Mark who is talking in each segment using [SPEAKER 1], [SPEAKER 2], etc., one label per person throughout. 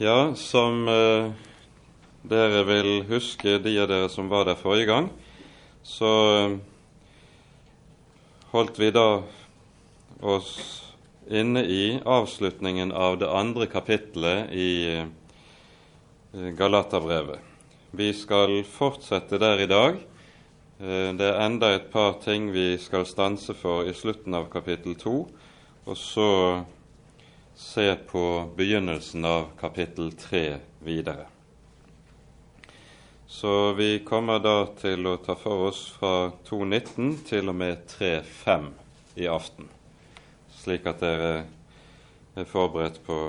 [SPEAKER 1] Ja, som eh, dere vil huske, de av dere som var der forrige gang, så eh, holdt vi da oss inne i avslutningen av det andre kapittelet i eh, Galaterbrevet. Vi skal fortsette der i dag. Eh, Det er enda et par ting vi skal stanse for i slutten av kapittel to, og så se på begynnelsen av kapittel tre videre. Så vi kommer da til å ta for oss fra 2.19 til og med 3.5 i aften, slik at dere er forberedt på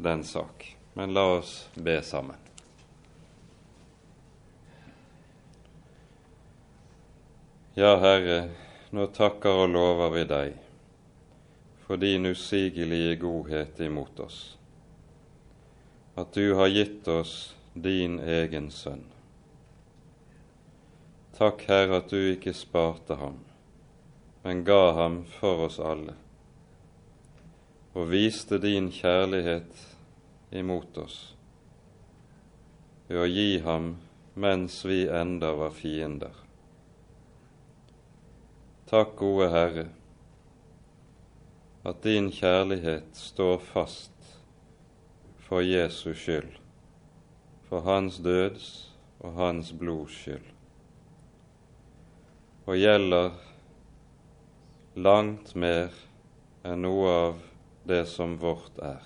[SPEAKER 1] den sak. Men la oss be sammen. Ja, Herre, nå takker og lover vi deg for din usigelige godhet imot oss, at du har gitt oss din egen sønn. Takk, Herre, at du ikke sparte ham, men ga ham for oss alle, og viste din kjærlighet imot oss ved å gi ham mens vi enda var fiender. Takk, gode Herre, at din kjærlighet står fast for Jesus skyld, for hans døds og hans blods skyld, og gjelder langt mer enn noe av det som vårt er.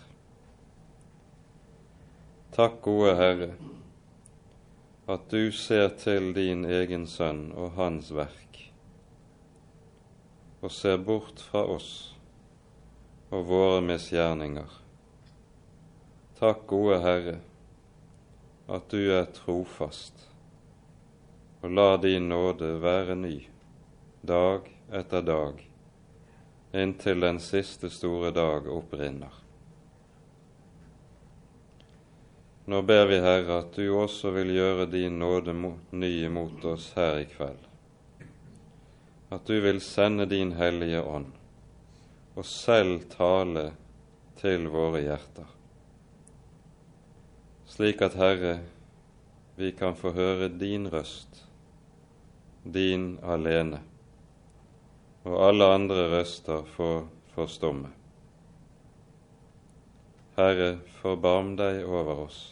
[SPEAKER 1] Takk, gode Herre, at du ser til din egen sønn og hans verk, og ser bort fra oss og våre misgjerninger. Takk, gode Herre, at du er trofast, og la din nåde være ny dag etter dag, inntil den siste store dag opprinner. Nå ber vi, Herre, at du også vil gjøre din nåde ny imot oss her i kveld. At du vil sende din Hellige Ånd og selv tale til våre hjerter, slik at, Herre, vi kan få høre din røst, din alene, og alle andre røster få forstumme. Herre, forbarm deg over oss.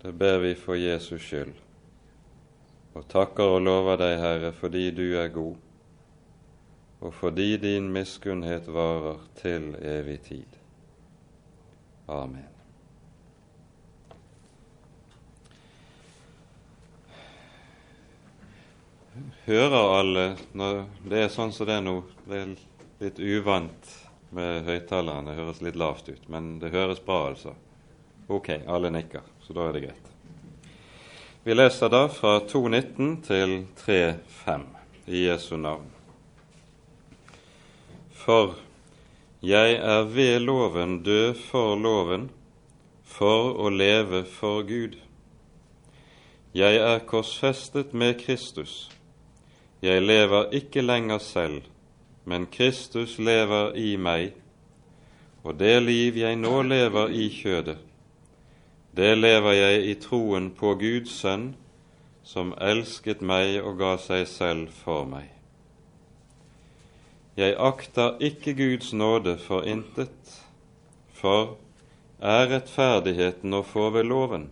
[SPEAKER 1] Det ber vi for Jesus skyld, og takker og lover deg, Herre, fordi du er god, og fordi din miskunnhet varer til evig tid. Amen. Hører alle når det er sånn som det er nå? Det er litt uvant med høyttalerne, det høres litt lavt ut, men det høres bra, altså. Ok, alle nikker, så da er det greit. Vi leser da fra 2.19 til 3.5 i Jesu navn. For jeg er ved loven død for loven, for å leve for Gud. Jeg er korsfestet med Kristus. Jeg lever ikke lenger selv, men Kristus lever i meg, og det liv jeg nå lever i kjødet, det lever jeg i troen på Guds sønn, som elsket meg og ga seg selv for meg. Jeg akter ikke Guds nåde for intet, for er rettferdigheten å få ved loven,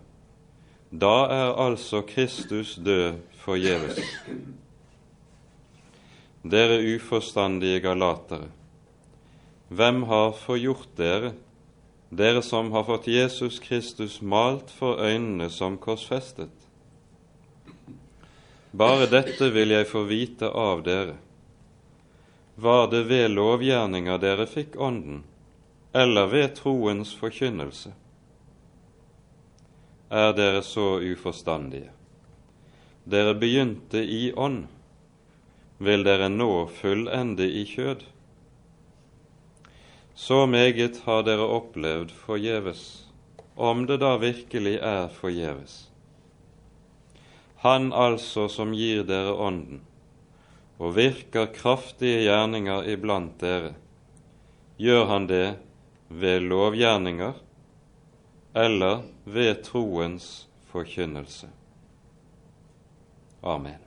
[SPEAKER 1] da er altså Kristus død forgjeves. Dere uforstandige galatere, hvem har forgjort dere, dere som har fått Jesus Kristus malt for øynene som korsfestet? Bare dette vil jeg få vite av dere. Var det ved lovgjerninger dere fikk Ånden, eller ved troens forkynnelse? Er dere så uforstandige? Dere begynte i ånd vil dere nå fullende i kjød. Så meget har dere opplevd forgjeves, om det da virkelig er forgjeves. Han altså som gir dere Ånden, og virker kraftige gjerninger iblant dere, gjør han det ved lovgjerninger eller ved troens forkynnelse. Amen.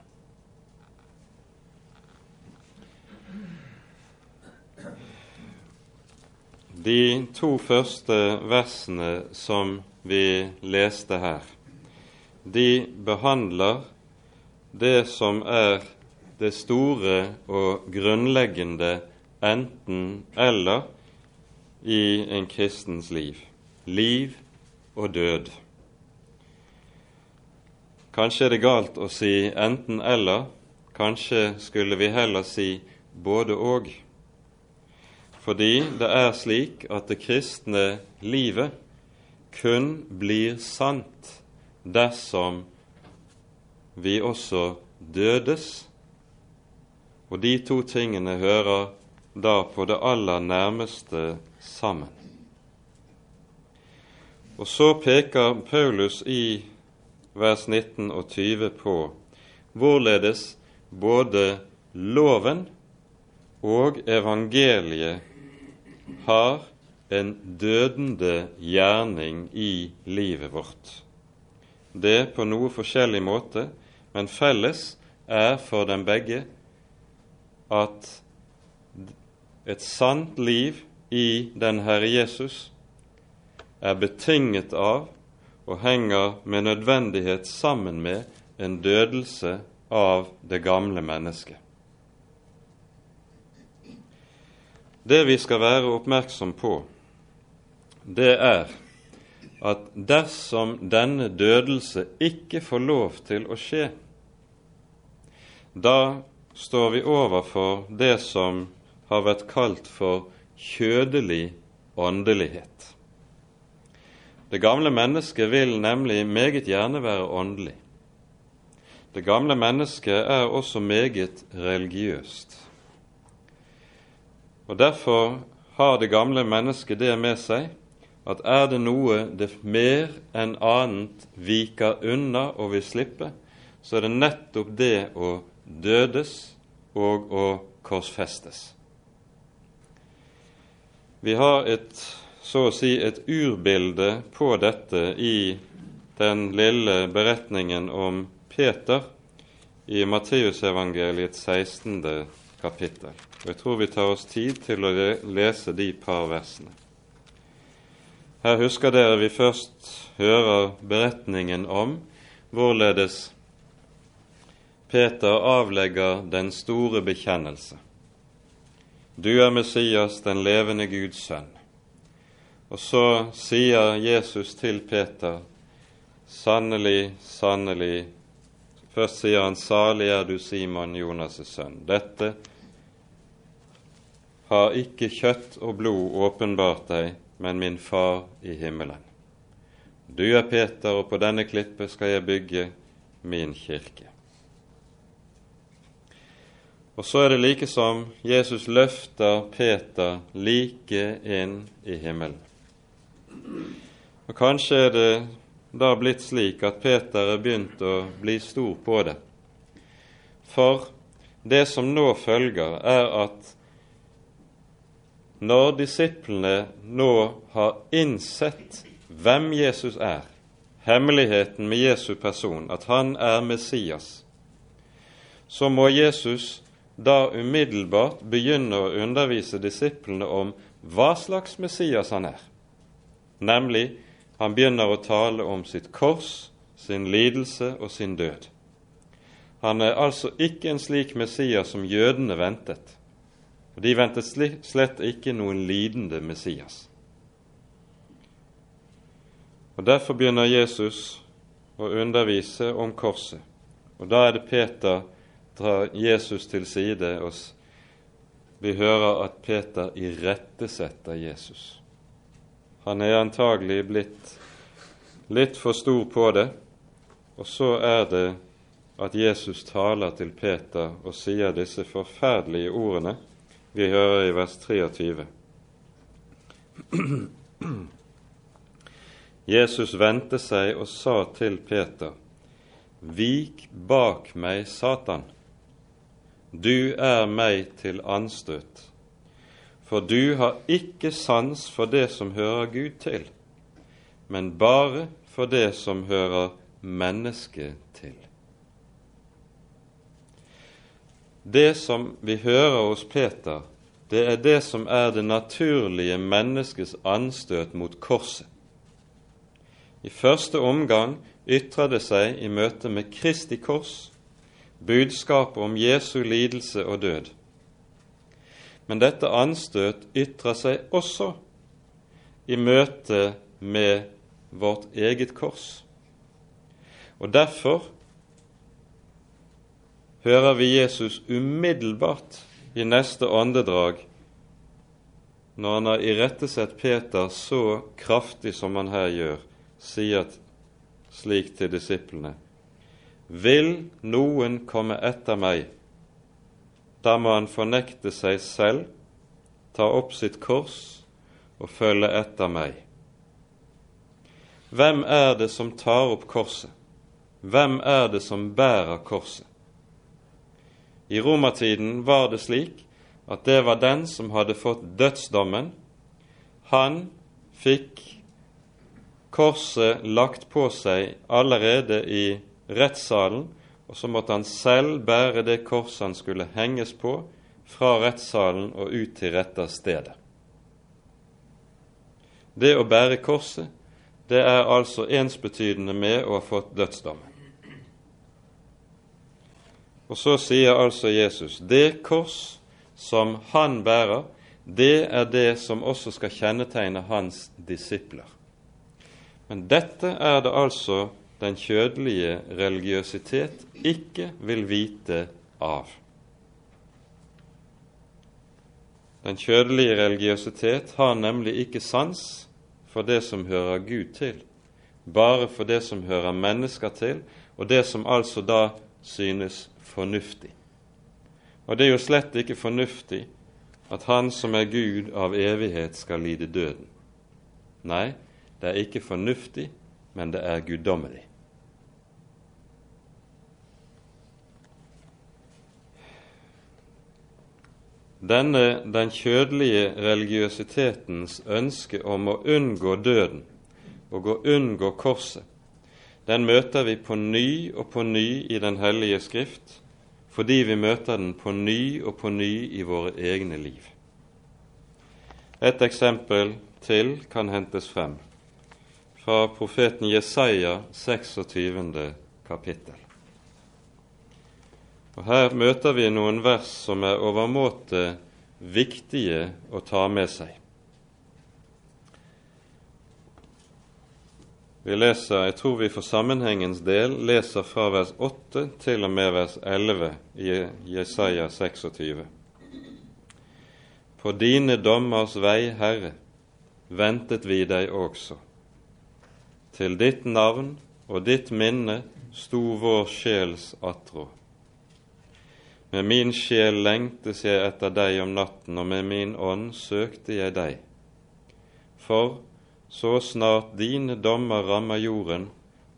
[SPEAKER 1] De to første versene som vi leste her, de behandler det som er det store og grunnleggende enten-eller i en kristens liv liv og død. Kanskje er det galt å si enten-eller, kanskje skulle vi heller si både-og. Fordi det er slik at det kristne livet kun blir sant dersom vi også dødes. Og de to tingene hører da på det aller nærmeste sammen. Og så peker Paulus i vers 19 og 20 på hvorledes både loven og evangeliet har en dødende gjerning i livet vårt. Det på noe forskjellig måte, men felles er for dem begge at et sant liv i den Herre Jesus er betinget av og henger med nødvendighet sammen med en dødelse av det gamle mennesket. Det vi skal være oppmerksom på, det er at dersom denne dødelse ikke får lov til å skje, da står vi overfor det som har vært kalt for kjødelig åndelighet. Det gamle mennesket vil nemlig meget gjerne være åndelig. Det gamle mennesket er også meget religiøst. Og Derfor har det gamle mennesket det med seg at er det noe det mer enn annet viker unna og vil slippe, så er det nettopp det å dødes og å korsfestes. Vi har et, så å si et urbilde på dette i den lille beretningen om Peter i Matteusevangeliets 16. kapittel. Og Jeg tror vi tar oss tid til å lese de par versene. Her husker dere vi først hører beretningen om hvorledes Peter avlegger den store bekjennelse. Du er Messias, den levende Guds sønn. Og så sier Jesus til Peter, sannelig, sannelig Først sier han, salig er du, Simon, Jonas' sønn. Dette har ikke kjøtt og blod åpenbart deg, men min Far i himmelen. Du er Peter, og på denne klippet skal jeg bygge min kirke. Og så er det like som Jesus løfter Peter like inn i himmelen. Og Kanskje er det da blitt slik at Peter er begynt å bli stor på det. For det som nå følger, er at når disiplene nå har innsett hvem Jesus er, hemmeligheten med Jesu person, at han er Messias, så må Jesus da umiddelbart begynner å undervise disiplene om hva slags Messias han er. Nemlig, han begynner å tale om sitt kors, sin lidelse og sin død. Han er altså ikke en slik Messias som jødene ventet. Og De ventet slett ikke noen lidende Messias. Og Derfor begynner Jesus å undervise om korset. Og da er det Peter drar Jesus til side, og vi hører at Peter irettesetter Jesus. Han er antagelig blitt litt for stor på det, og så er det at Jesus taler til Peter og sier disse forferdelige ordene vi hører i vers 23. Jesus vendte seg og sa til Peter, Vik bak meg, Satan. Du er meg til anstøt, for du har ikke sans for det som hører Gud til, men bare for det som hører mennesket til. Det som vi hører hos Peter, det er det som er det naturlige menneskets anstøt mot korset. I første omgang ytrer det seg i møte med Kristi kors, budskapet om Jesu lidelse og død. Men dette anstøt ytrer seg også i møte med vårt eget kors. Og derfor hører vi Jesus umiddelbart i neste åndedrag, når han har irettesett Peter så kraftig som han her gjør, sier slik til disiplene Vil noen komme etter meg, da må han fornekte seg selv, ta opp sitt kors og følge etter meg. Hvem er det som tar opp korset? Hvem er det som bærer korset? I romertiden var det slik at det var den som hadde fått dødsdommen. Han fikk korset lagt på seg allerede i rettssalen, og så måtte han selv bære det korset han skulle henges på, fra rettssalen og ut til retterstedet. Det å bære korset, det er altså ensbetydende med å ha fått dødsdommen. Og så sier altså Jesus det kors som han bærer, det er det som også skal kjennetegne hans disipler. Men dette er det altså den kjødelige religiøsitet ikke vil vite av. Den kjødelige religiøsitet har nemlig ikke sans for det som hører Gud til, bare for det som hører mennesker til, og det som altså da synes fornuftig. Og det er jo slett ikke fornuftig at Han som er Gud av evighet, skal lide døden. Nei, det er ikke fornuftig, men det er guddommelig. Denne den kjødelige religiøsitetens ønske om å unngå døden og å unngå korset, den møter vi på ny og på ny i Den hellige skrift, fordi vi møter den på ny og på ny i våre egne liv. Et eksempel til kan hentes frem fra profeten Jesaja 26. kapittel. Og Her møter vi noen vers som er overmåte viktige å ta med seg. Vi leser, jeg tror vi for sammenhengens del leser fra vers 8 til og med vers 11 i Jesaja 26. På dine dommers vei, Herre, ventet vi deg også. Til ditt navn og ditt minne sto vår sjels attrå. Med min sjel lengtes jeg etter deg om natten, og med min ånd søkte jeg deg. For så snart dine dommer rammer jorden,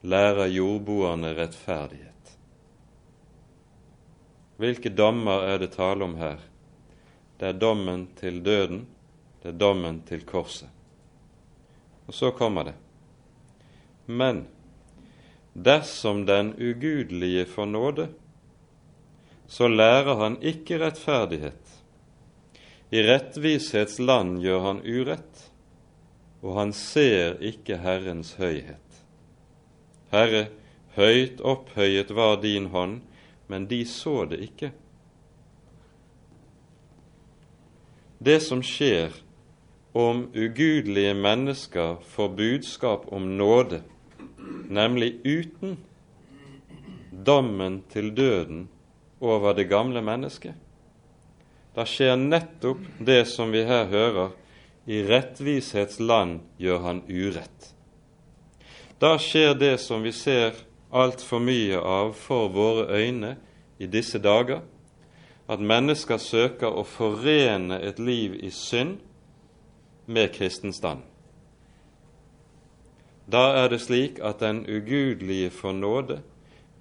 [SPEAKER 1] lærer jordboerne rettferdighet. Hvilke dommer er det tale om her? Det er dommen til døden, det er dommen til korset. Og så kommer det. Men dersom den ugudelige får nåde, så lærer han ikke rettferdighet. I rettvishets land gjør han urett og han ser ikke Herrens høyhet. Herre, høyt opphøyet var din hånd, men de så det ikke. Det som skjer om ugudelige mennesker får budskap om nåde, nemlig uten dommen til døden over det gamle mennesket, da skjer nettopp det som vi her hører, i rettvishets land gjør han urett. Da skjer det som vi ser altfor mye av for våre øyne i disse dager, at mennesker søker å forene et liv i synd med kristenstand. Da er det slik at den ugudelige får nåde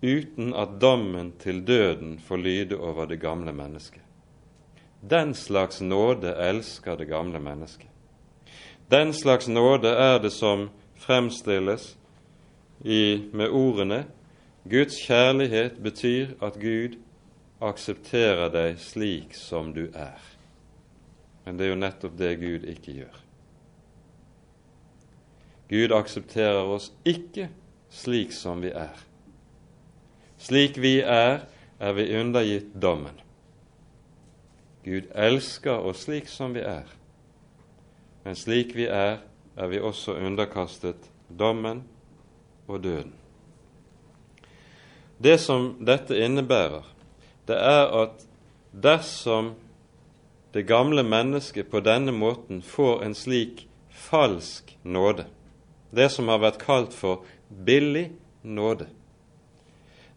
[SPEAKER 1] uten at dommen til døden får lyde over det gamle mennesket. Den slags nåde elsker det gamle mennesket. Den slags nåde er det som fremstilles i, med ordene Guds kjærlighet betyr at Gud aksepterer deg slik som du er. Men det er jo nettopp det Gud ikke gjør. Gud aksepterer oss ikke slik som vi er. Slik vi er, er vi undergitt dommen. Gud elsker oss slik som vi er, men slik vi er, er vi også underkastet dommen og døden. Det som dette innebærer, det er at dersom det gamle mennesket på denne måten får en slik falsk nåde, det som har vært kalt for billig nåde,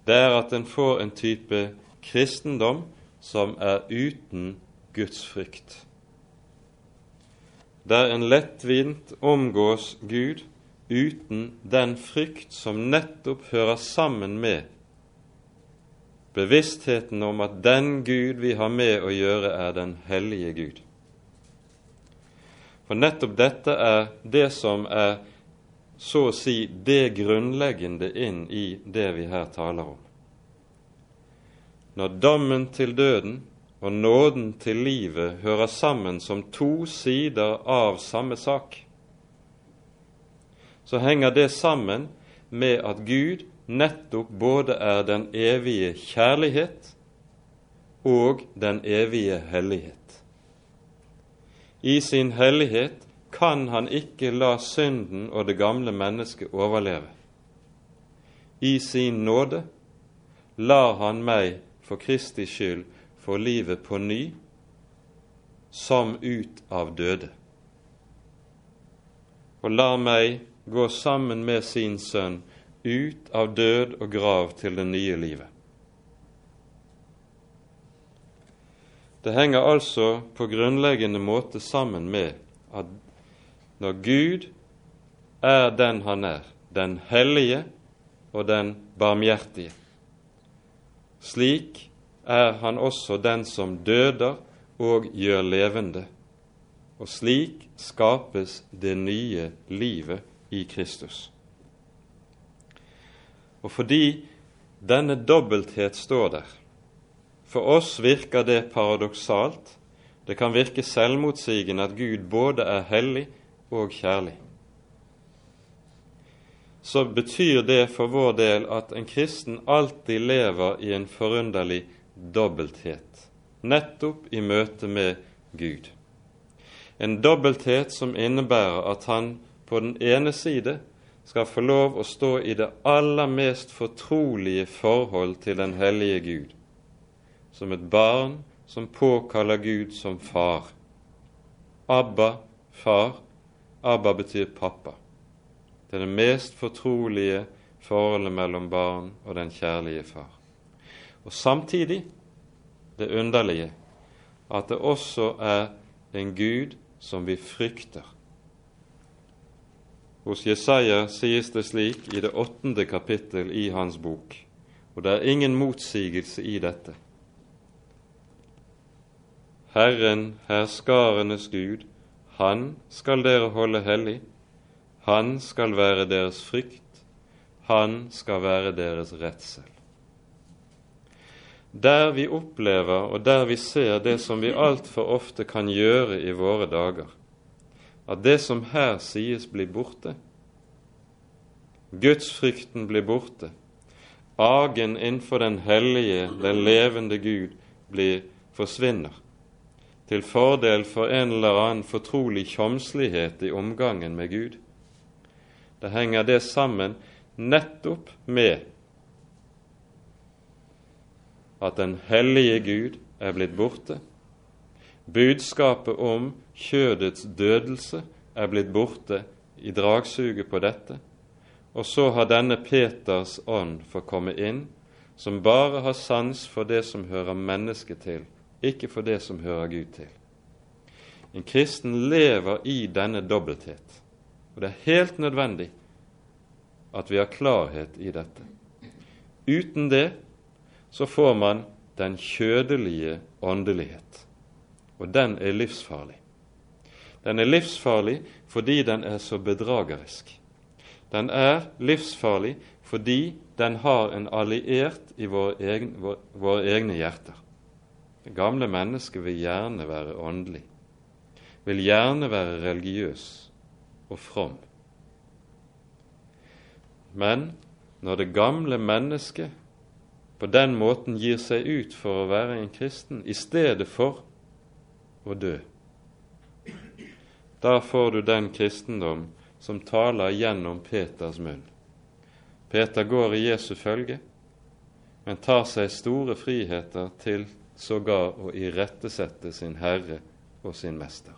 [SPEAKER 1] det er at en får en type kristendom som er uten Guds frykt. Der en lettvint omgås Gud uten den frykt som nettopp hører sammen med bevisstheten om at den Gud vi har med å gjøre, er den hellige Gud. For nettopp dette er det som er så å si det grunnleggende inn i det vi her taler om. Når dommen til døden og nåden til livet hører sammen som to sider av samme sak, så henger det sammen med at Gud nettopp både er den evige kjærlighet og den evige hellighet. I sin hellighet kan han ikke la synden og det gamle mennesket overleve. I sin nåde lar han meg for Kristi skyld få livet på ny, som ut av døde. Og lar meg gå sammen med sin sønn ut av død og grav til det nye livet. Det henger altså på grunnleggende måte sammen med at når Gud er den han er, den hellige og den barmhjertige, slik er han også den som døder og gjør levende, og slik skapes det nye livet i Kristus. Og fordi denne dobbelthet står der, for oss virker det paradoksalt, det kan virke selvmotsigende at Gud både er hellig og kjærlig. Så betyr det for vår del at en kristen alltid lever i en forunderlig dobbelthet, nettopp i møte med Gud. En dobbelthet som innebærer at han på den ene side skal få lov å stå i det aller mest fortrolige forhold til den hellige Gud, som et barn som påkaller Gud som far. Abba, far. Abba betyr pappa. Det er det mest fortrolige forholdet mellom barn og den kjærlige far. Og samtidig det underlige at det også er en Gud som vi frykter. Hos Jesaja sies det slik i det åttende kapittel i hans bok, og det er ingen motsigelse i dette. Herren, herskarenes Gud, han skal dere holde hellig, han skal være deres frykt, han skal være deres redsel. Der vi opplever og der vi ser det som vi altfor ofte kan gjøre i våre dager, at det som her sies, blir borte. Gudsfrykten blir borte. Agen innenfor den hellige, den levende Gud blir forsvinner, til fordel for en eller annen fortrolig kjomslighet i omgangen med Gud. Det henger det sammen nettopp med at den hellige Gud er blitt borte, Budskapet om kjødets dødelse er blitt borte i dragsuget på dette, og så har denne Peters ånd fått komme inn, som bare har sans for det som hører mennesket til, ikke for det som hører Gud til. En kristen lever i denne dobbelthet, og det er helt nødvendig at vi har klarhet i dette. Uten det så får man den kjødelige åndelighet og den er livsfarlig. Den er livsfarlig fordi den er så bedragerisk. Den er livsfarlig fordi den har en alliert i våre egne, våre egne hjerter. Det gamle mennesket vil gjerne være åndelig, vil gjerne være religiøs og from. Men når det gamle mennesket på den måten gir seg ut for å være en kristen i stedet for å dø, da får du den kristendom som taler gjennom Peters munn. Peter går i Jesu følge, men tar seg store friheter til sågar å irettesette sin Herre og sin Mester.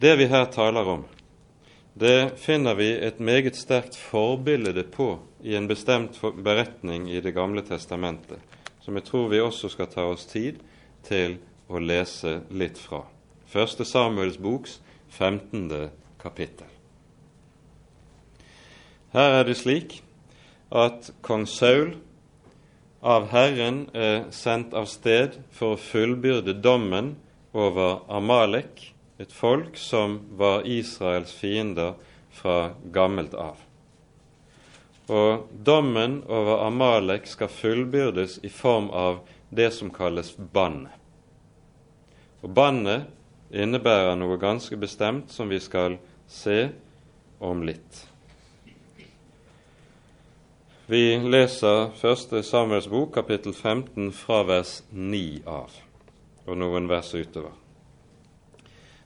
[SPEAKER 1] Det vi her taler om, det finner vi et meget sterkt forbilde på i en bestemt beretning i Det gamle testamentet, som jeg tror vi også skal ta oss tid til å lese litt fra. Første Samuels boks 15. kapittel. Her er det slik at kong Saul av Herren er sendt av sted for å fullbyrde dommen over Amalek, et folk som var Israels fiender fra gammelt av. Og dommen over Amalek skal fullbyrdes i form av det som kalles bannet. Og bannet innebærer noe ganske bestemt som vi skal se om litt. Vi leser 1. Samuels bok, kapittel 15, fra vers 9 av, og noen vers utover.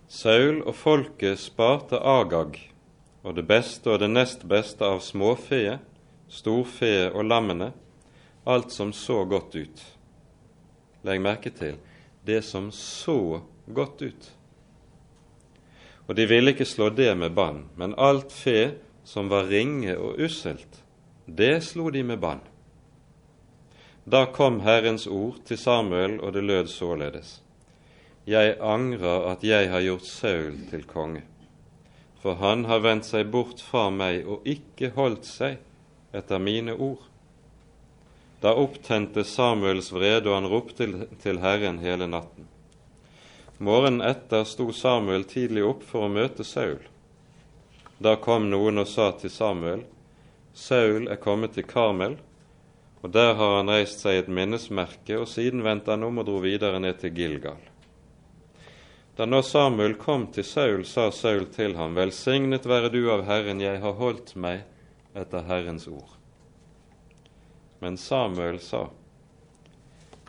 [SPEAKER 1] Saul og folket sparte Agag og det beste og det nest beste av småfe, storfe og lammene, alt som så godt ut. Legg merke til det som så godt ut. Og de ville ikke slå det med bann, men alt fe som var ringe og usselt, det slo de med bann. Da kom Herrens ord til Samuel, og det lød således. Jeg angrer at jeg har gjort Saul til konge, for han har vendt seg bort fra meg og ikke holdt seg etter mine ord. Da opptente Samuels vrede, og han ropte til Herren hele natten. Morgenen etter sto Samuel tidlig opp for å møte Saul. Da kom noen og sa til Samuel, Saul er kommet til Karmel, og der har han reist seg et minnesmerke, og siden vendte han om og dro videre ned til Gilgal. Da nå Samuel kom til Saul, sa Saul til ham, Velsignet være du av Herren, jeg har holdt meg etter Herrens ord. Men Samuel sa,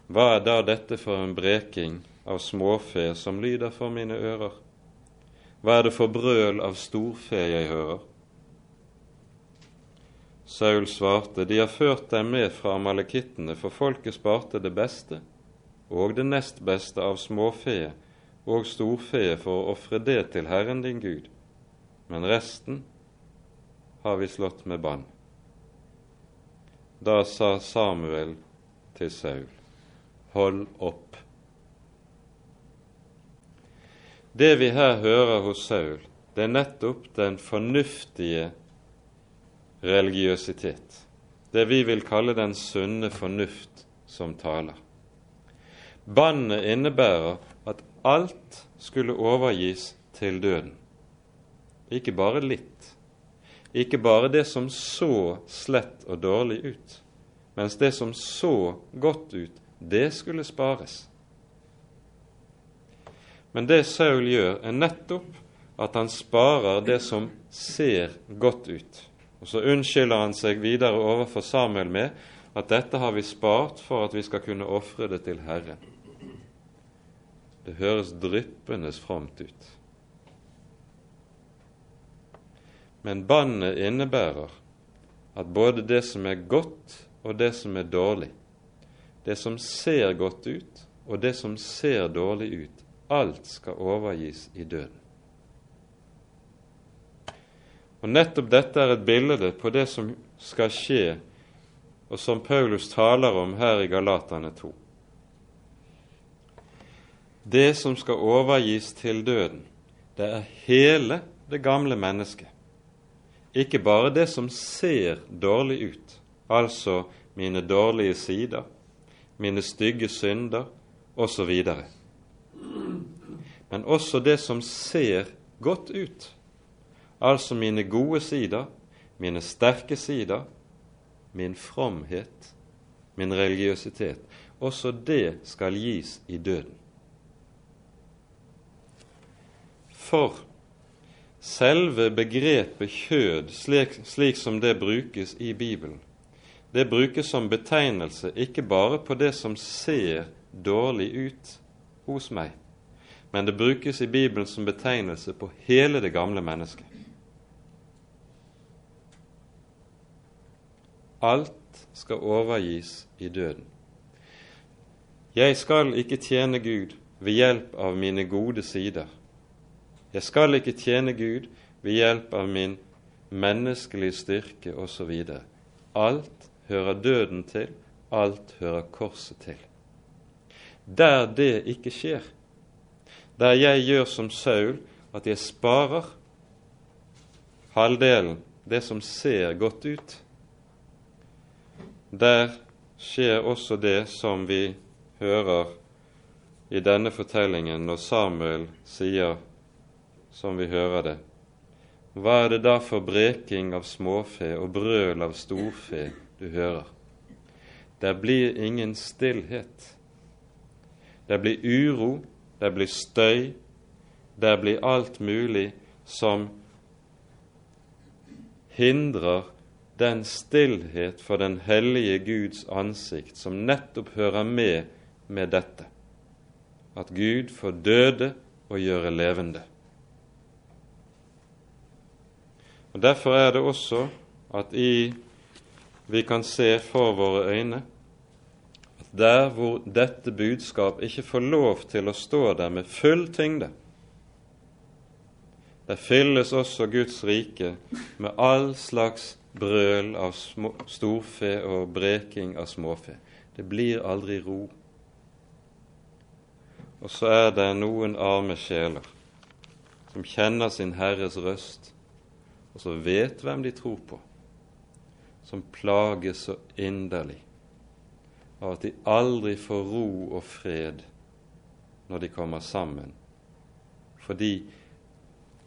[SPEAKER 1] Hva er da dette for en breking av småfe som lyder for mine ører? Hva er det for brøl av storfe jeg hører? Saul svarte, De har ført deg med fra amalekittene, for folket sparte det beste og det nest beste av småfe og storfe for å ofre det til Herren din Gud, men resten har vi slått med bann. Da sa Samuel til Saul, hold opp. Det vi her hører hos Saul, det er nettopp den fornuftige religiøsitet. Det vi vil kalle den sunne fornuft som taler. Bannet innebærer at alt skulle overgis til døden. Ikke bare litt, ikke bare det som så slett og dårlig ut, mens det som så godt ut, det skulle spares. Men det Saul gjør, er nettopp at han sparer det som ser godt ut. Og så unnskylder han seg videre overfor Samuel med at dette har vi spart for at vi skal kunne ofre det til Herren. Det høres dryppende fromt ut. Men bannet innebærer at både det som er godt, og det som er dårlig, det som ser godt ut, og det som ser dårlig ut, alt skal overgis i døden. Og Nettopp dette er et bilde på det som skal skje, og som Paulus taler om her i Galatane 2 det som skal overgis til døden, det er hele det gamle mennesket. Ikke bare det som ser dårlig ut, altså mine dårlige sider, mine stygge synder osv. Men også det som ser godt ut, altså mine gode sider, mine sterke sider, min fromhet, min religiøsitet, også det skal gis i døden. For selve begrepet kjød, slik, slik, som det brukes i Bibelen, det brukes som betegnelse ikke bare på det som ser dårlig ut hos meg, men det brukes i Bibelen som betegnelse på hele det gamle mennesket. Alt skal overgis i døden. Jeg skal ikke tjene Gud ved hjelp av mine gode sider. Jeg skal ikke tjene Gud ved hjelp av min menneskelige styrke osv. Alt hører døden til, alt hører korset til. Der det ikke skjer, der jeg gjør som Saul, at jeg sparer halvdelen, det som ser godt ut, der skjer også det som vi hører i denne fortellingen når Samuel sier, som vi hører det, hva er det da for breking av småfe og brøl av storfe du hører? Det blir ingen stillhet. Det blir uro, det blir støy, det blir alt mulig som hindrer den stillhet for den hellige Guds ansikt som nettopp hører med med dette, at Gud får døde og gjøre levende. Og Derfor er det også at i, vi kan se for våre øyne at der hvor dette budskap ikke får lov til å stå der med full tyngde, der fylles også Guds rike med all slags brøl av små, storfe og breking av småfe. Det blir aldri ro. Og så er det noen arme sjeler som kjenner sin Herres røst, og som vet hvem de tror på, som plages så inderlig av at de aldri får ro og fred når de kommer sammen, fordi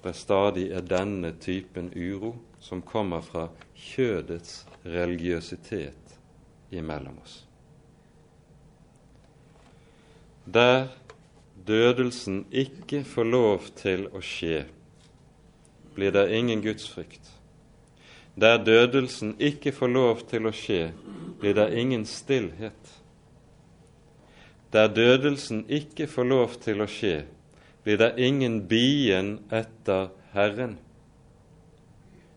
[SPEAKER 1] det stadig er denne typen uro som kommer fra kjødets religiøsitet imellom oss. Der dødelsen ikke får lov til å skje, blir det ingen gudsfrykt. Der dødelsen ikke får lov til å skje, blir det ingen stillhet. Der dødelsen ikke får lov til å skje, blir det ingen bien etter Herren.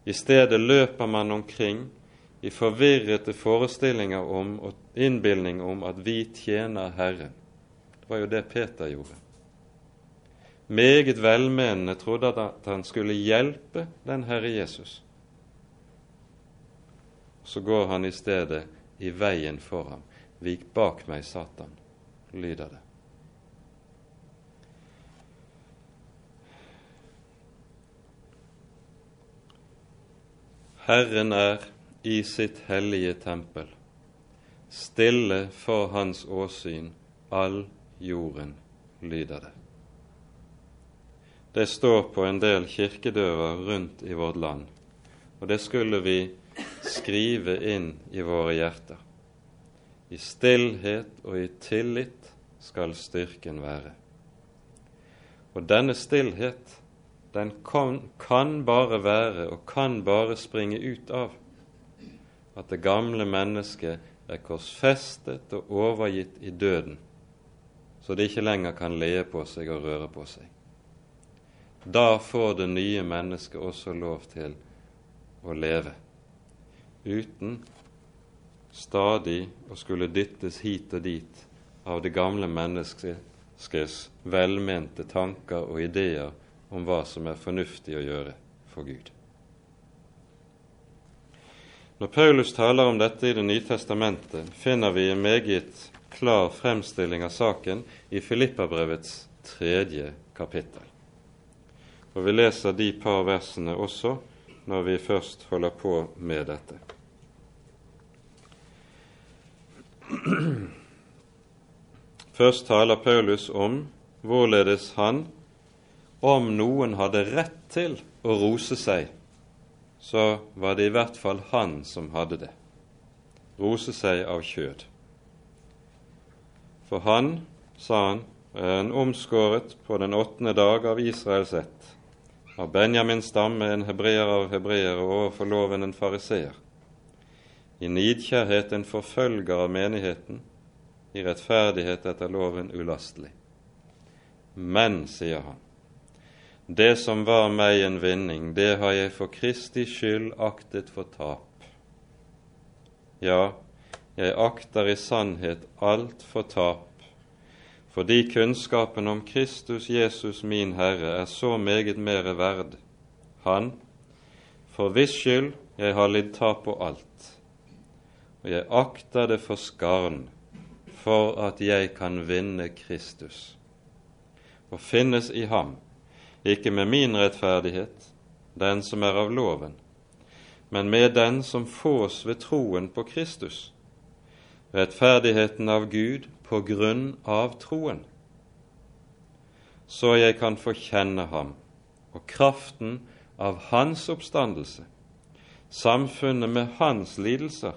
[SPEAKER 1] I stedet løper man omkring i forvirrete forestillinger om og innbilning om at vi tjener Herren. Det var jo det Peter gjorde. Meget velmenende trodde at han skulle hjelpe den Herre Jesus. Så går han i stedet i veien for ham. Vik bak meg, Satan, lyder det. Herren er i sitt hellige tempel, stille for hans åsyn, all jorden, lyder det. Det står på en del kirkedører rundt i vårt land, og det skulle vi skrive inn i våre hjerter. I stillhet og i tillit skal styrken være. Og denne stillhet den kan, kan bare være og kan bare springe ut av at det gamle mennesket er korsfestet og overgitt i døden, så det ikke lenger kan le på seg og røre på seg. Da får det nye mennesket også lov til å leve, uten stadig å skulle dyttes hit og dit av det gamle menneskets velmente tanker og ideer om hva som er fornuftig å gjøre for Gud. Når Paulus taler om dette i Det nye testamentet, finner vi en meget klar fremstilling av saken i Filippabrevets tredje kapittel. Og Vi leser de par versene også når vi først holder på med dette. Først taler Paulus om hvorledes han, om noen hadde rett til å rose seg, så var det i hvert fall han som hadde det. Rose seg av kjød. For han, sa han, er en omskåret på den åttende dag av Israels ett, av Benjamins stamme en hebreer av hebreere overfor loven en fariseer, i nidkjærhet en forfølger av menigheten, i rettferdighet etter loven ulastelig. Men, sier han, det som var meg en vinning, det har jeg for Kristi skyld aktet for tap. Ja, jeg akter i sannhet alt for tap, fordi kunnskapen om Kristus Jesus min Herre er så meget mere verd, Han, for hvis skyld jeg har lidd tap på alt, og jeg akter det for skarn for at jeg kan vinne Kristus og finnes i ham, ikke med min rettferdighet, den som er av loven, men med den som fås ved troen på Kristus, rettferdigheten av Gud på grunn av troen, så jeg kan få kjenne ham og kraften av hans oppstandelse, samfunnet med hans lidelser,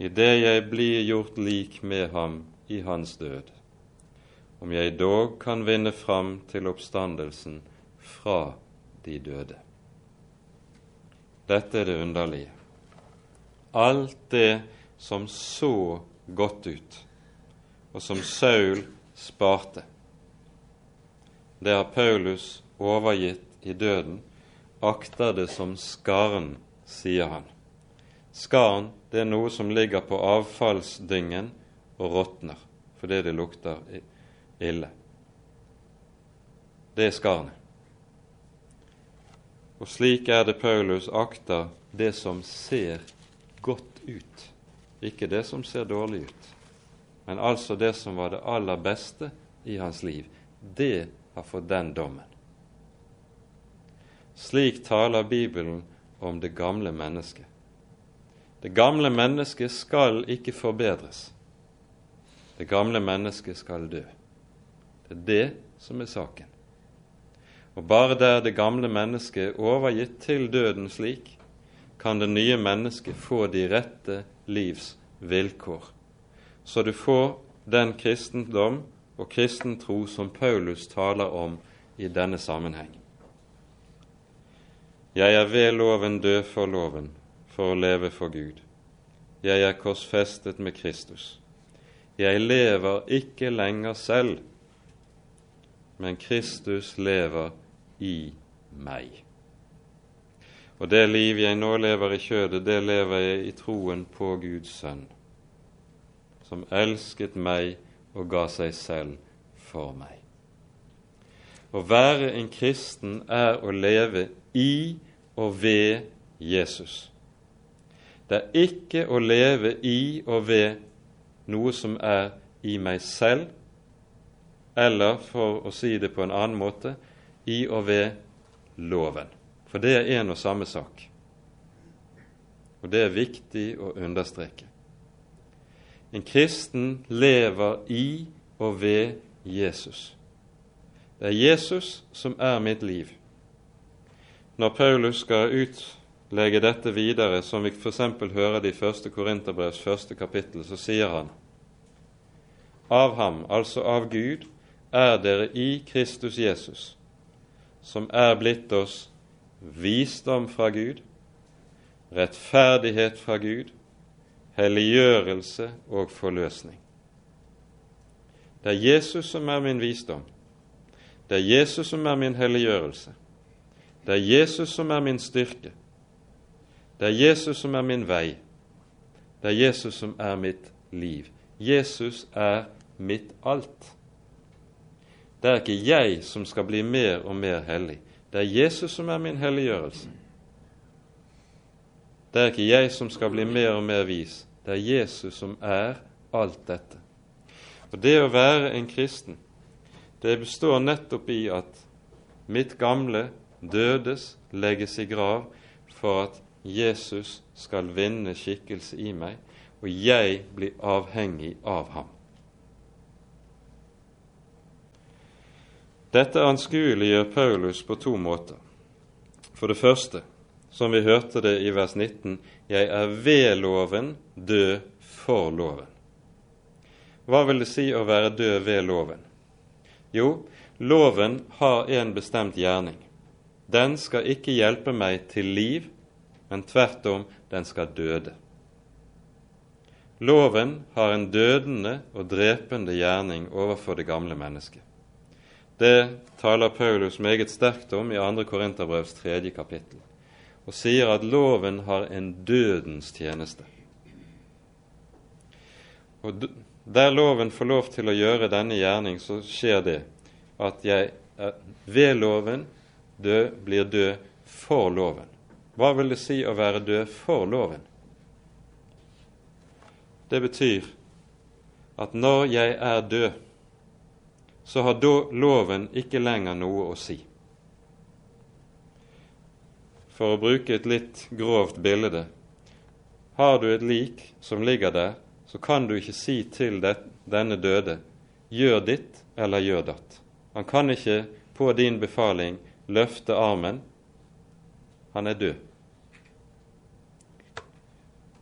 [SPEAKER 1] idet jeg blir gjort lik med ham i hans død, om jeg dog kan vinne fram til oppstandelsen fra de døde. Dette er det underlige. Alt det som så godt ut, og som Saul sparte, det har Paulus overgitt i døden, akter det som skaren, sier han. Skaren det er noe som ligger på avfallsdyngen og råtner fordi det lukter ille. Det er skarnet. Og slik er det Paulus akter det som ser godt ut, ikke det som ser dårlig ut, men altså det som var det aller beste i hans liv. Det har fått den dommen. Slik taler Bibelen om det gamle mennesket. Det gamle mennesket skal ikke forbedres. Det gamle mennesket skal dø. Det er det som er saken. Og bare der det gamle mennesket er overgitt til døden slik, kan det nye mennesket få de rette livs vilkår, så du får den kristendom og kristen tro som Paulus taler om i denne sammenheng. Jeg er ved loven død for loven, for å leve for Gud. Jeg er korsfestet med Kristus. Jeg lever ikke lenger selv, men Kristus lever i meg. Og det liv jeg nå lever i kjødet, det lever jeg i troen på Guds sønn, som elsket meg og ga seg selv for meg. Å være en kristen er å leve i og ved Jesus. Det er ikke å leve i og ved noe som er i meg selv, eller for å si det på en annen måte i og ved loven. For det er én og samme sak. Og det er viktig å understreke. En kristen lever i og ved Jesus. Det er Jesus som er mitt liv. Når Paulus skal utlegge dette videre, som vi f.eks. hører det i 1. Korinterbrevs første kapittel, så sier han av ham, altså av Gud, er dere i Kristus Jesus, som er blitt oss visdom fra Gud, rettferdighet fra Gud, helliggjørelse og forløsning. Det er Jesus som er min visdom. Det er Jesus som er min helliggjørelse. Det er Jesus som er min styrke. Det er Jesus som er min vei. Det er Jesus som er mitt liv. Jesus er mitt alt. Det er ikke jeg som skal bli mer og mer hellig. Det er Jesus som er min helliggjørelse. Det er ikke jeg som skal bli mer og mer vis. Det er Jesus som er alt dette. Og Det å være en kristen, det består nettopp i at mitt gamle dødes, legges i grav, for at Jesus skal vinne skikkelse i meg, og jeg blir avhengig av ham. Dette anskueliggjør Paulus på to måter. For det første, som vi hørte det i vers 19, jeg er ved loven død for loven. Hva vil det si å være død ved loven? Jo, loven har en bestemt gjerning. Den skal ikke hjelpe meg til liv, men tvert om, den skal døde. Loven har en dødende og drepende gjerning overfor det gamle mennesket. Det taler Paulus meget sterkt om i 2. Korinterbrevs 3. kapittel, og sier at loven har en dødens tjeneste. Og Der loven får lov til å gjøre denne gjerning, så skjer det at jeg ved loven død, blir død for loven. Hva vil det si å være død for loven? Det betyr at når jeg er død, så har da loven ikke lenger noe å si. For å bruke et litt grovt bilde har du et lik som ligger der, så kan du ikke si til det, denne døde gjør ditt eller gjør datt. Han kan ikke på din befaling løfte armen. Han er død.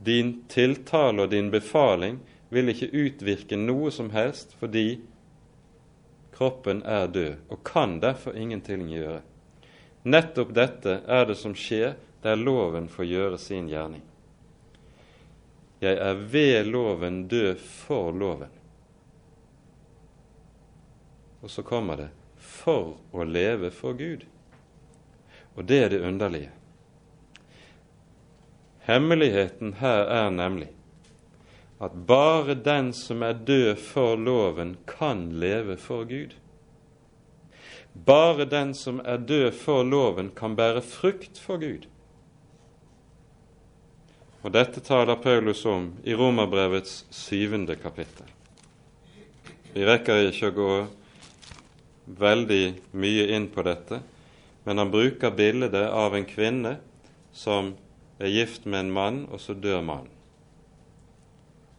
[SPEAKER 1] Din tiltale og din befaling vil ikke utvirke noe som helst fordi kroppen er død og kan derfor ingenting gjøre. Nettopp dette er det som skjer der loven får gjøre sin gjerning. Jeg er ved loven død for loven. Og så kommer det for å leve for Gud. Og det er det underlige. Hemmeligheten her er nemlig at bare den som er død for loven, kan leve for Gud. Bare den som er død for loven, kan bære frukt for Gud. Og Dette taler Paulus om i Romerbrevets syvende kapittel. Vi rekker ikke å gå veldig mye inn på dette, men han bruker bildet av en kvinne som er gift med en mann, og så dør mannen.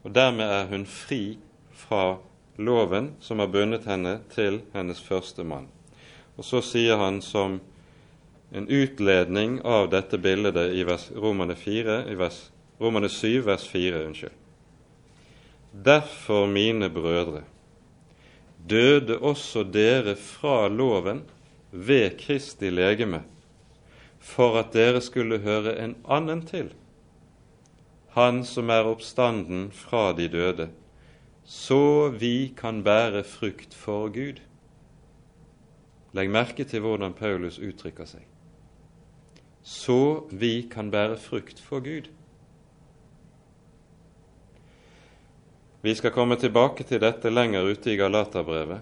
[SPEAKER 1] Og Dermed er hun fri fra loven som har bundet henne til hennes første mann. Og Så sier han som en utledning av dette bildet i vers, Romane, 4, i vers, Romane 7, vers 4. unnskyld. Derfor, mine brødre, døde også dere fra loven ved Kristi legeme for at dere skulle høre en annen til, Han som er oppstanden fra de døde, så vi kan bære frukt for Gud. Legg merke til hvordan Paulus uttrykker seg. Så vi kan bære frukt for Gud. Vi skal komme tilbake til dette lenger ute i Galaterbrevet,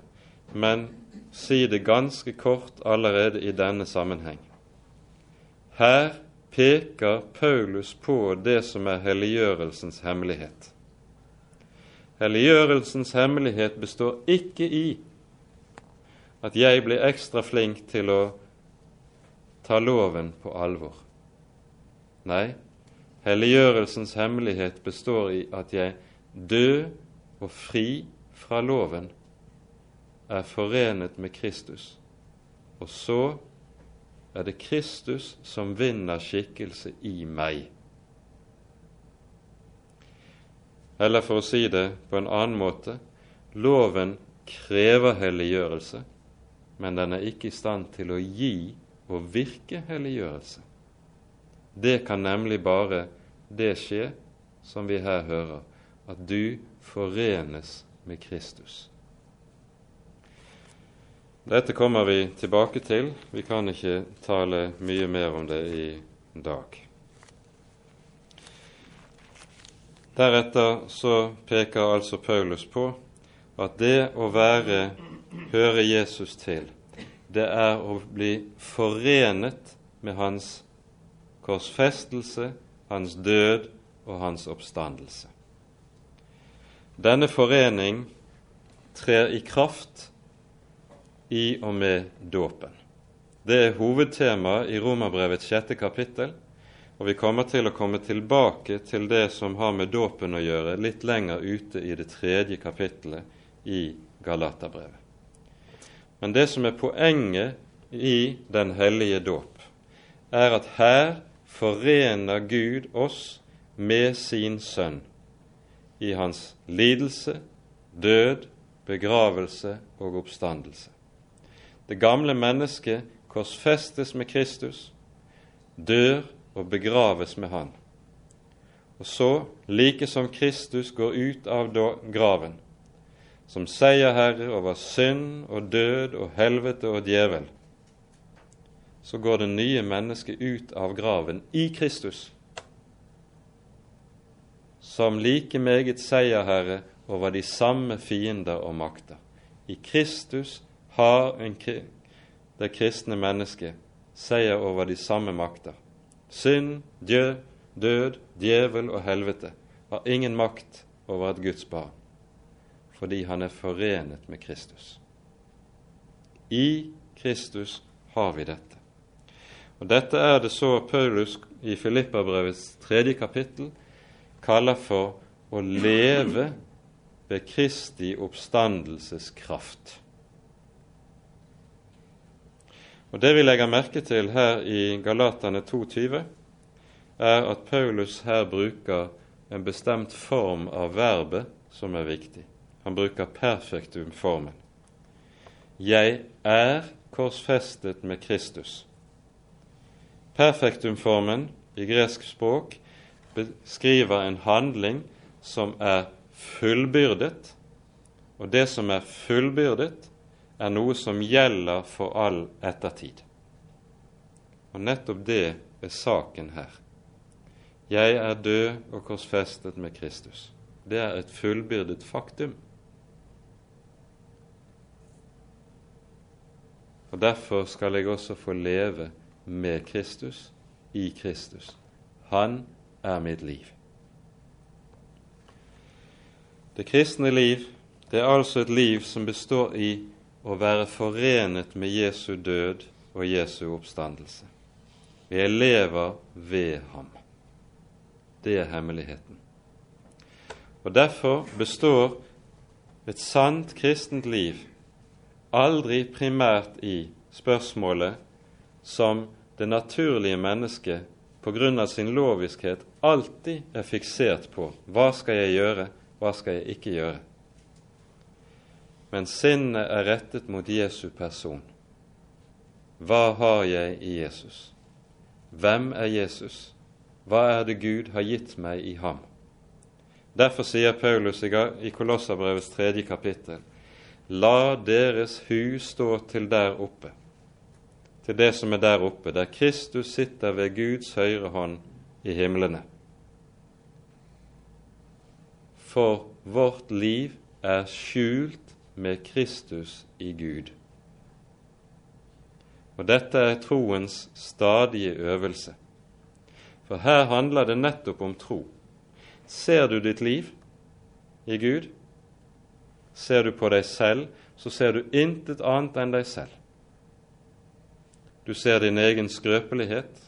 [SPEAKER 1] men si det ganske kort allerede i denne sammenheng. Her peker Paulus på det som er helliggjørelsens hemmelighet. Helliggjørelsens hemmelighet består ikke i at jeg blir ekstra flink til å ta loven på alvor. Nei, helliggjørelsens hemmelighet består i at jeg død og fri fra loven er forenet med Kristus, og så er det Kristus som vinner skikkelse i meg. Eller for å si det på en annen måte loven krever helliggjørelse, men den er ikke i stand til å gi og virke helliggjørelse. Det kan nemlig bare det skje som vi her hører, at du forenes med Kristus. Dette kommer vi tilbake til. Vi kan ikke tale mye mer om det i dag. Deretter så peker altså Paulus på at det å være høre Jesus til, det er å bli forenet med hans korsfestelse, hans død og hans oppstandelse. Denne forening trer i kraft i og med dåpen. Det er hovedtemaet i Romerbrevets sjette kapittel, og vi kommer til å komme tilbake til det som har med dåpen å gjøre, litt lenger ute i det tredje kapittelet i Galaterbrevet. Men det som er poenget i den hellige dåp, er at her forener Gud oss med sin Sønn i hans lidelse, død, begravelse og oppstandelse. Det gamle mennesket korsfestes med Kristus, dør og begraves med Han. Og så, like som Kristus går ut av graven, som seierherre over synd og død og helvete og djevel, så går det nye mennesket ut av graven i Kristus, som like meget seierherre over de samme fiender og makter. I Kristus har en, det kristne mennesket seier over de samme makter. Synd, djø, død, djevel og helvete har ingen makt over et Guds barn, fordi han er forenet med Kristus. I Kristus har vi dette. Og Dette er det så Paulus i Filippabrevets tredje kapittel kaller for å leve ved Kristi oppstandelseskraft. Og Det vi legger merke til her i Galatane 2,20, er at Paulus her bruker en bestemt form av verbet som er viktig. Han bruker perfektumformen. Jeg er korsfestet med Kristus. Perfektumformen i gresk språk beskriver en handling som er fullbyrdet, og det som er fullbyrdet, er noe som gjelder for all ettertid. Og nettopp det er saken her. Jeg er død og korsfestet med Kristus. Det er et fullbyrdet faktum. Og Derfor skal jeg også få leve med Kristus, i Kristus. Han er mitt liv. Det kristne liv det er altså et liv som består i å være forenet med Jesu død og Jesu oppstandelse. Vi lever ved ham. Det er hemmeligheten. Og Derfor består et sant kristent liv aldri primært i spørsmålet som det naturlige mennesket av sin loviskhet alltid er fiksert på hva skal jeg gjøre, hva skal jeg ikke gjøre? Men sinnet er rettet mot Jesu person. Hva har jeg i Jesus? Hvem er Jesus? Hva er det Gud har gitt meg i ham? Derfor sier Paulus i Kolosserbrevets tredje kapittel La deres hus stå til der oppe, til det som er der oppe, der Kristus sitter ved Guds høyre hånd i himlene. For vårt liv er skjult med Kristus i Gud. Og dette er troens stadige øvelse. For her handler det nettopp om tro. Ser du ditt liv i Gud? Ser du på deg selv, så ser du intet annet enn deg selv. Du ser din egen skrøpelighet,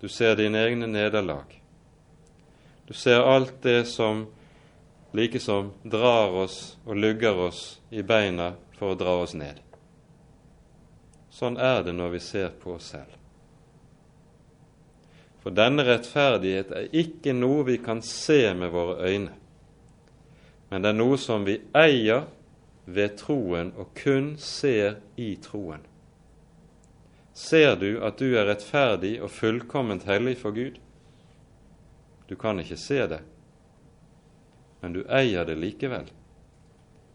[SPEAKER 1] du ser dine egne nederlag. Du ser alt det som likesom drar oss og lugger oss i beina for å dra oss ned. Sånn er det når vi ser på oss selv. For denne rettferdighet er ikke noe vi kan se med våre øyne, men det er noe som vi eier ved troen og kun ser i troen. Ser du at du er rettferdig og fullkomment hellig for Gud? Du kan ikke se det, men du eier det likevel.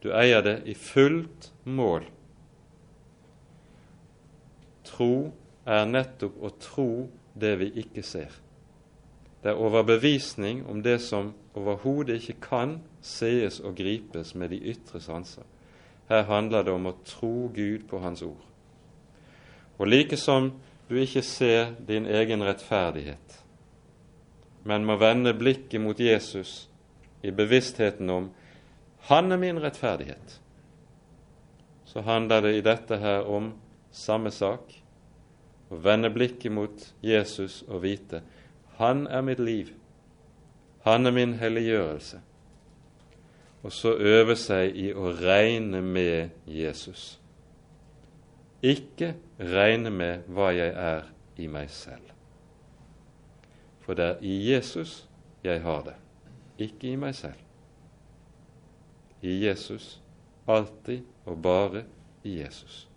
[SPEAKER 1] Du eier det i fullt mål. Tro er nettopp å tro det vi ikke ser. Det er overbevisning om det som overhodet ikke kan sees og gripes med de ytre sanser. Her handler det om å tro Gud på Hans ord. Og like som du ikke ser din egen rettferdighet, men må vende blikket mot Jesus i bevisstheten om han er min rettferdighet, så handler det i dette her om samme sak. Å vende blikket mot Jesus og vite han er mitt liv, han er min helliggjørelse. Og så øve seg i å regne med Jesus. ikke regne med hva jeg er i meg selv. For det er i Jesus jeg har det, ikke i meg selv. I Jesus, alltid og bare i Jesus.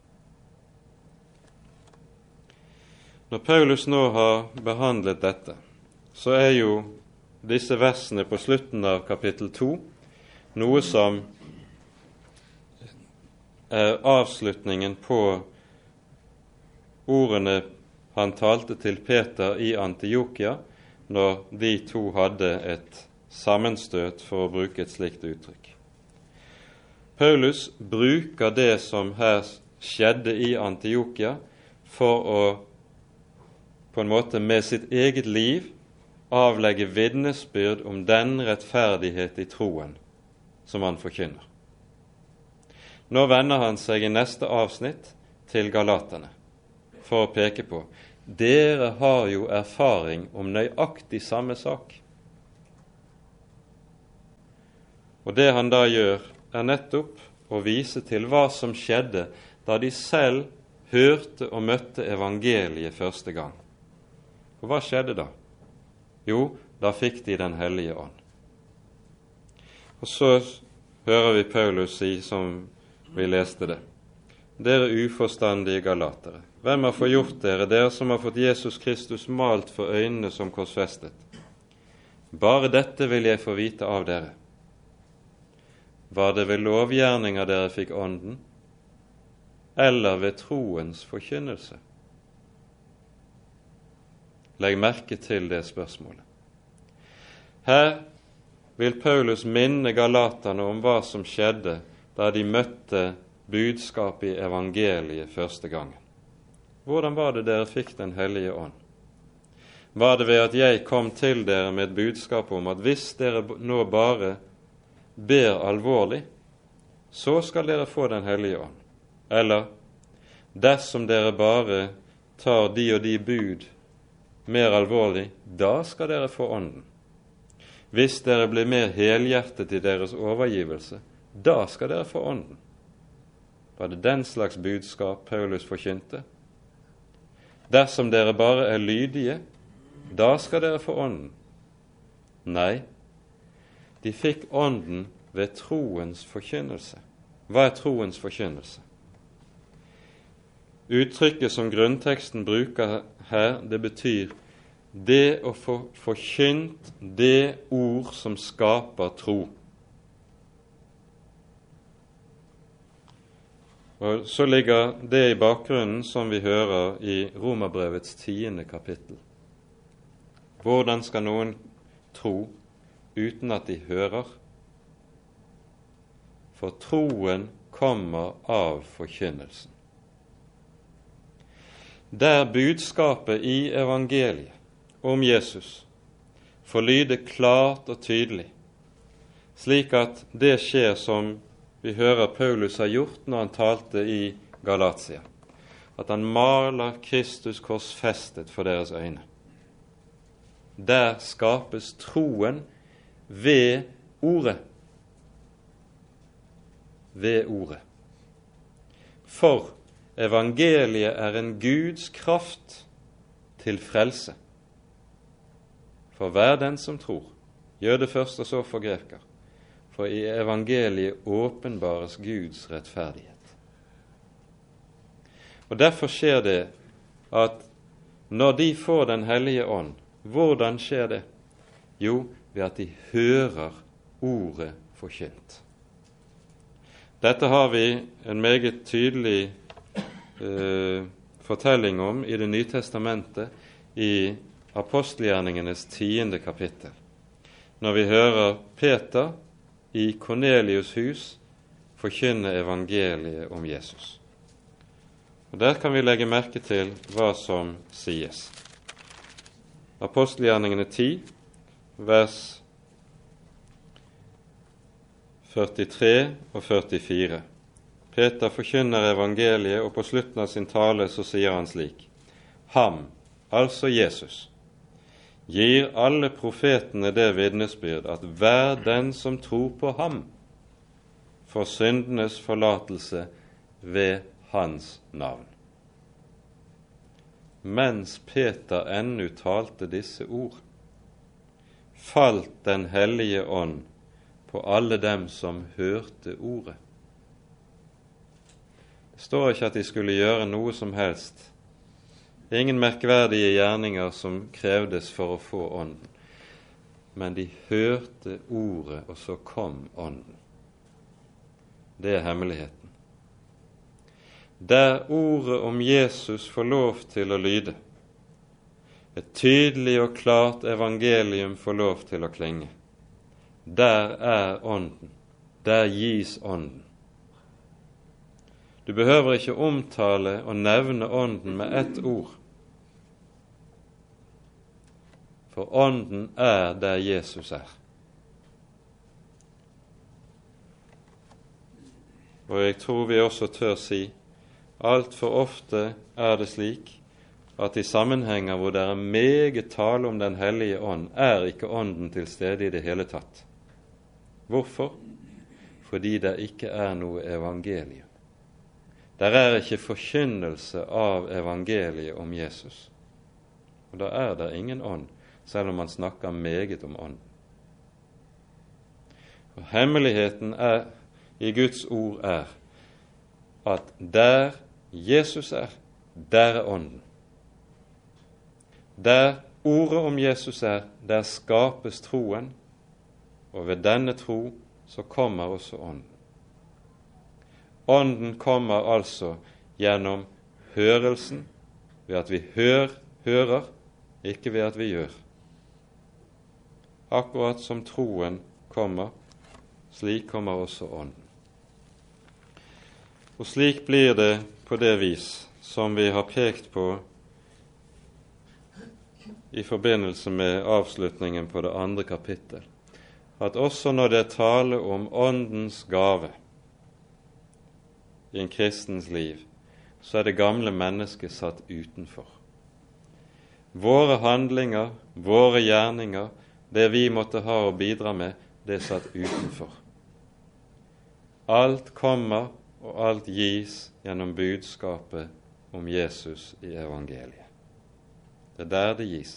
[SPEAKER 1] Når Paulus nå har behandlet dette, så er jo disse versene på slutten av kapittel 2 noe som er avslutningen på ordene han talte til Peter i Antiokia når de to hadde et sammenstøt, for å bruke et slikt uttrykk. Paulus bruker det som her skjedde i Antiokia, for å på en måte med sitt eget liv avlegge vitnesbyrd om den rettferdighet i troen som han forkynner. Nå vender han seg i neste avsnitt til galaterne for å peke på dere har jo erfaring om nøyaktig samme sak. Og det han da gjør, er nettopp å vise til hva som skjedde da de selv hørte og møtte evangeliet første gang. Og hva skjedde da? Jo, da fikk de Den hellige ånd. Og så hører vi Paulus si, som vi leste det, dere uforstandige galatere, hvem har forgjort dere, dere som har fått Jesus Kristus malt for øynene som korsfestet? Bare dette vil jeg få vite av dere. Var det ved lovgjerninger dere fikk Ånden, eller ved troens forkynnelse? Legg merke til det spørsmålet. Her vil Paulus minne galaterne om hva som skjedde da de møtte budskapet i evangeliet første gangen. Hvordan var det dere fikk Den hellige ånd? Var det ved at jeg kom til dere med et budskap om at hvis dere nå bare ber alvorlig, så skal dere få Den hellige ånd? Eller dersom dere bare tar de og de bud mer alvorlig, da skal dere få Ånden. Hvis dere blir mer helhjertet i deres overgivelse, da skal dere få Ånden. Var det den slags budskap Paulus forkynte? Dersom dere bare er lydige, da skal dere få Ånden. Nei, de fikk Ånden ved troens forkynnelse. Hva er troens forkynnelse? Uttrykket som grunnteksten bruker her, det betyr det å få forkynt det ord som skaper tro. Og Så ligger det i bakgrunnen som vi hører i Romerbrevets tiende kapittel. Hvordan skal noen tro uten at de hører? For troen kommer av forkynnelsen der budskapet i evangeliet om Jesus får lyde klart og tydelig, slik at det skjer som vi hører Paulus har gjort når han talte i Galatia, at han maler Kristus korsfestet for deres øyne. Der skapes troen ved Ordet. Ved Ordet. For Evangeliet er en Guds kraft til frelse for hver den som tror, jøde først og så for greker. For i evangeliet åpenbares Guds rettferdighet. Og Derfor skjer det at når de får Den hellige ånd, hvordan skjer det? Jo, ved at de hører ordet forkynt. Dette har vi en meget tydelig eh, fortelling om i Det nye testamentet i apostelgjerningenes tiende kapittel, når vi hører Peter i Kornelius' hus forkynne evangeliet om Jesus. Og Der kan vi legge merke til hva som sies. Apostelgjerningene 10, vers 43 og 44. Peter forkynner evangeliet, og på slutten av sin tale så sier han slik.: Ham, altså Jesus, gir alle profetene det vitnesbyrd at hver den som tror på ham, får syndenes forlatelse ved hans navn. mens Peter ennå talte disse ord, falt Den hellige ånd på alle dem som hørte ordet. Det står ikke at de skulle gjøre noe som helst. Ingen merkverdige gjerninger som krevdes for å få Ånden. Men de hørte ordet, og så kom Ånden. Det er hemmeligheten. Der ordet om Jesus får lov til å lyde, et tydelig og klart evangelium får lov til å klinge, der er Ånden. Der gis Ånden. Du behøver ikke omtale og nevne Ånden med ett ord. For Ånden er der Jesus er. Og jeg tror vi også tør si altfor ofte er det slik at i sammenhenger hvor det er meget tale om Den hellige ånd, er ikke Ånden til stede i det hele tatt. Hvorfor? Fordi det ikke er noe evangelium. Der er ikke forkynnelse av evangeliet om Jesus. Og da er det ingen ånd, selv om man snakker meget om ånd. Og Hemmeligheten er, i Guds ord er at der Jesus er, der er Ånden. Der ordet om Jesus er, der skapes troen, og ved denne tro så kommer også Ånden. Ånden kommer altså gjennom hørelsen, ved at vi hør, hører, ikke ved at vi gjør. Akkurat som troen kommer, slik kommer også Ånden. Og slik blir det på det vis som vi har pekt på i forbindelse med avslutningen på det andre kapittel, at også når det er tale om Åndens gave i en kristens liv, så er det gamle mennesket satt utenfor. Våre handlinger, våre gjerninger, det vi måtte ha å bidra med, det er satt utenfor. Alt kommer og alt gis gjennom budskapet om Jesus i evangeliet. Det er der det gis.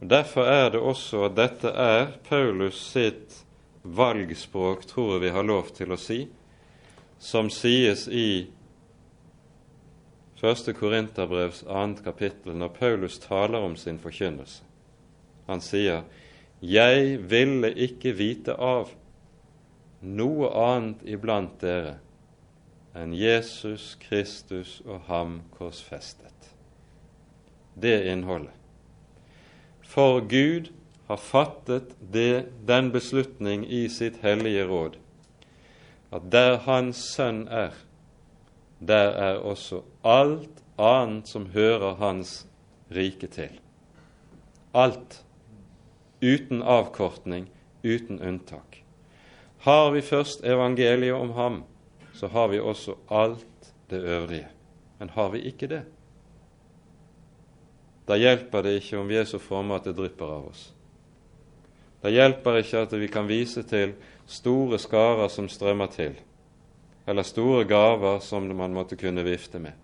[SPEAKER 1] Og Derfor er det også at dette er Paulus sitt valgspråk, tror jeg vi har lov til å si, som sies i 1. Korinterbrevs annet kapittel, når Paulus taler om sin forkynnelse. Han sier, 'Jeg ville ikke vite av noe annet iblant dere enn Jesus Kristus og ham korsfestet. Det innholdet. For Gud har fattet det, den beslutning i sitt hellige råd at der Hans Sønn er, der er også alt annet som hører Hans rike til. Alt. Uten avkortning, uten unntak. Har vi først evangeliet om ham, så har vi også alt det øvrige. Men har vi ikke det, da hjelper det ikke om vi er så fromme at det drypper av oss. Da hjelper ikke at vi kan vise til store skarer som strømmer til, eller store gaver som man måtte kunne vifte med.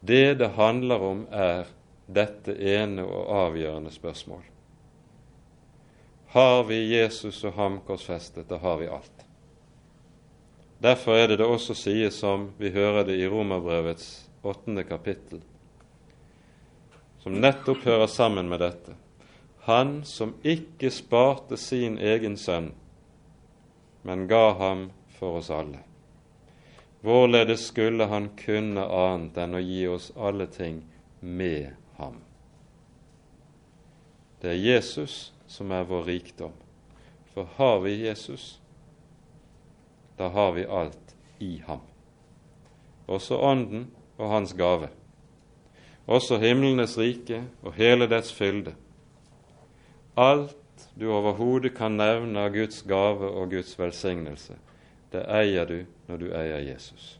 [SPEAKER 1] Det det handler om, er dette ene og avgjørende spørsmål. Har vi Jesus og ham korsfestet, da har vi alt. Derfor er det det også sies som vi hører det i Romerbrevets åttende kapittel, som nettopp hører sammen med dette. Han som ikke sparte sin egen sønn, men ga ham for oss alle. Hvorledes skulle han kunne annet enn å gi oss alle ting med ham? Det er Jesus som er vår rikdom. For har vi Jesus, da har vi alt i ham. Også Ånden og Hans gave. Også himlenes rike og hele dets fylde. Alt du overhodet kan nevne av Guds gave og Guds velsignelse, det eier du når du eier Jesus.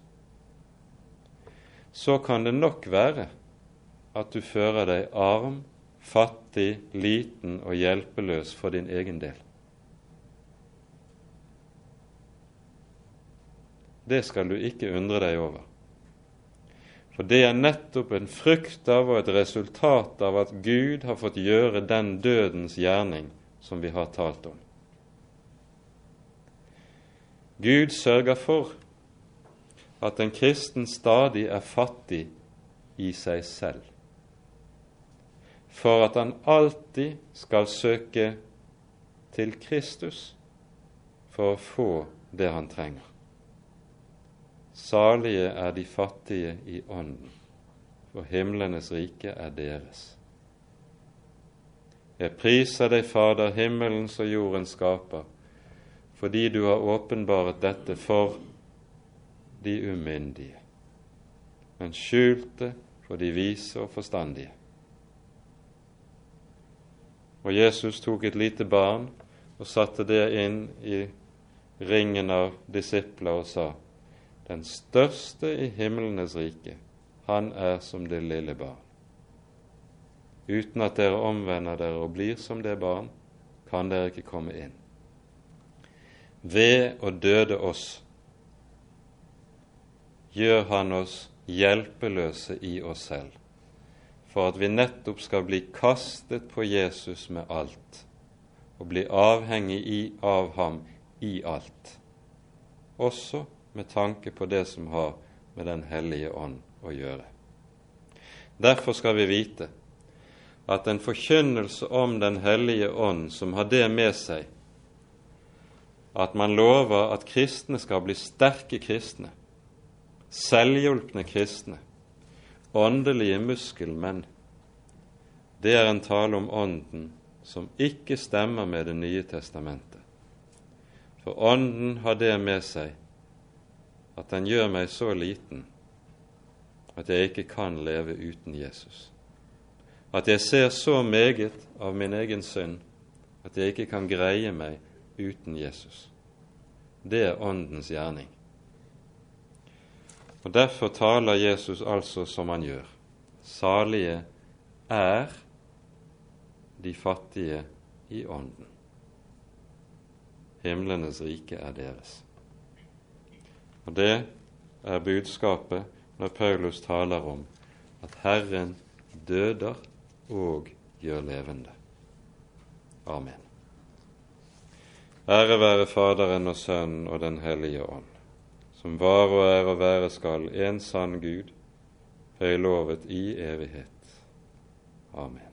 [SPEAKER 1] Så kan det nok være at du fører deg arm, fattig, liten og hjelpeløs for din egen del. Det skal du ikke undre deg over. For det er nettopp en frykt av og et resultat av at Gud har fått gjøre den dødens gjerning som vi har talt om. Gud sørger for at en kristen stadig er fattig i seg selv, for at han alltid skal søke til Kristus for å få det han trenger. Salige er de fattige i ånden, for himlenes rike er deres. Jeg priser deg, Fader, himmelens og jordens skaper, fordi du har åpenbaret dette for de umyndige, men skjulte for de vise og forstandige. Og Jesus tok et lite barn og satte det inn i ringen av disipler og sa:" Den største i himlenes rike, han er som det lille barn. Uten at dere omvender dere og blir som det barn, kan dere ikke komme inn ved å døde oss gjør han oss hjelpeløse i oss selv, for at vi nettopp skal bli kastet på Jesus med alt og bli avhengig av ham i alt, også med tanke på det som har med Den hellige ånd å gjøre. Derfor skal vi vite at en forkynnelse om Den hellige ånd som har det med seg at man lover at kristne skal bli sterke kristne, selvhjulpne kristne, åndelige muskelmenn. Det er en tale om Ånden som ikke stemmer med Det nye testamentet. For Ånden har det med seg at den gjør meg så liten at jeg ikke kan leve uten Jesus. At jeg ser så meget av min egen synd at jeg ikke kan greie meg uten Jesus. Det er Åndens gjerning. Og Derfor taler Jesus altså som han gjør. Salige er de fattige i Ånden. Himlenes rike er deres. Og Det er budskapet når Paulus taler om at Herren døder og gjør levende. Amen. Ære være Faderen og Sønnen og Den hellige ånd, som var og er og være skal en sann Gud, høylovet i evighet. Amen.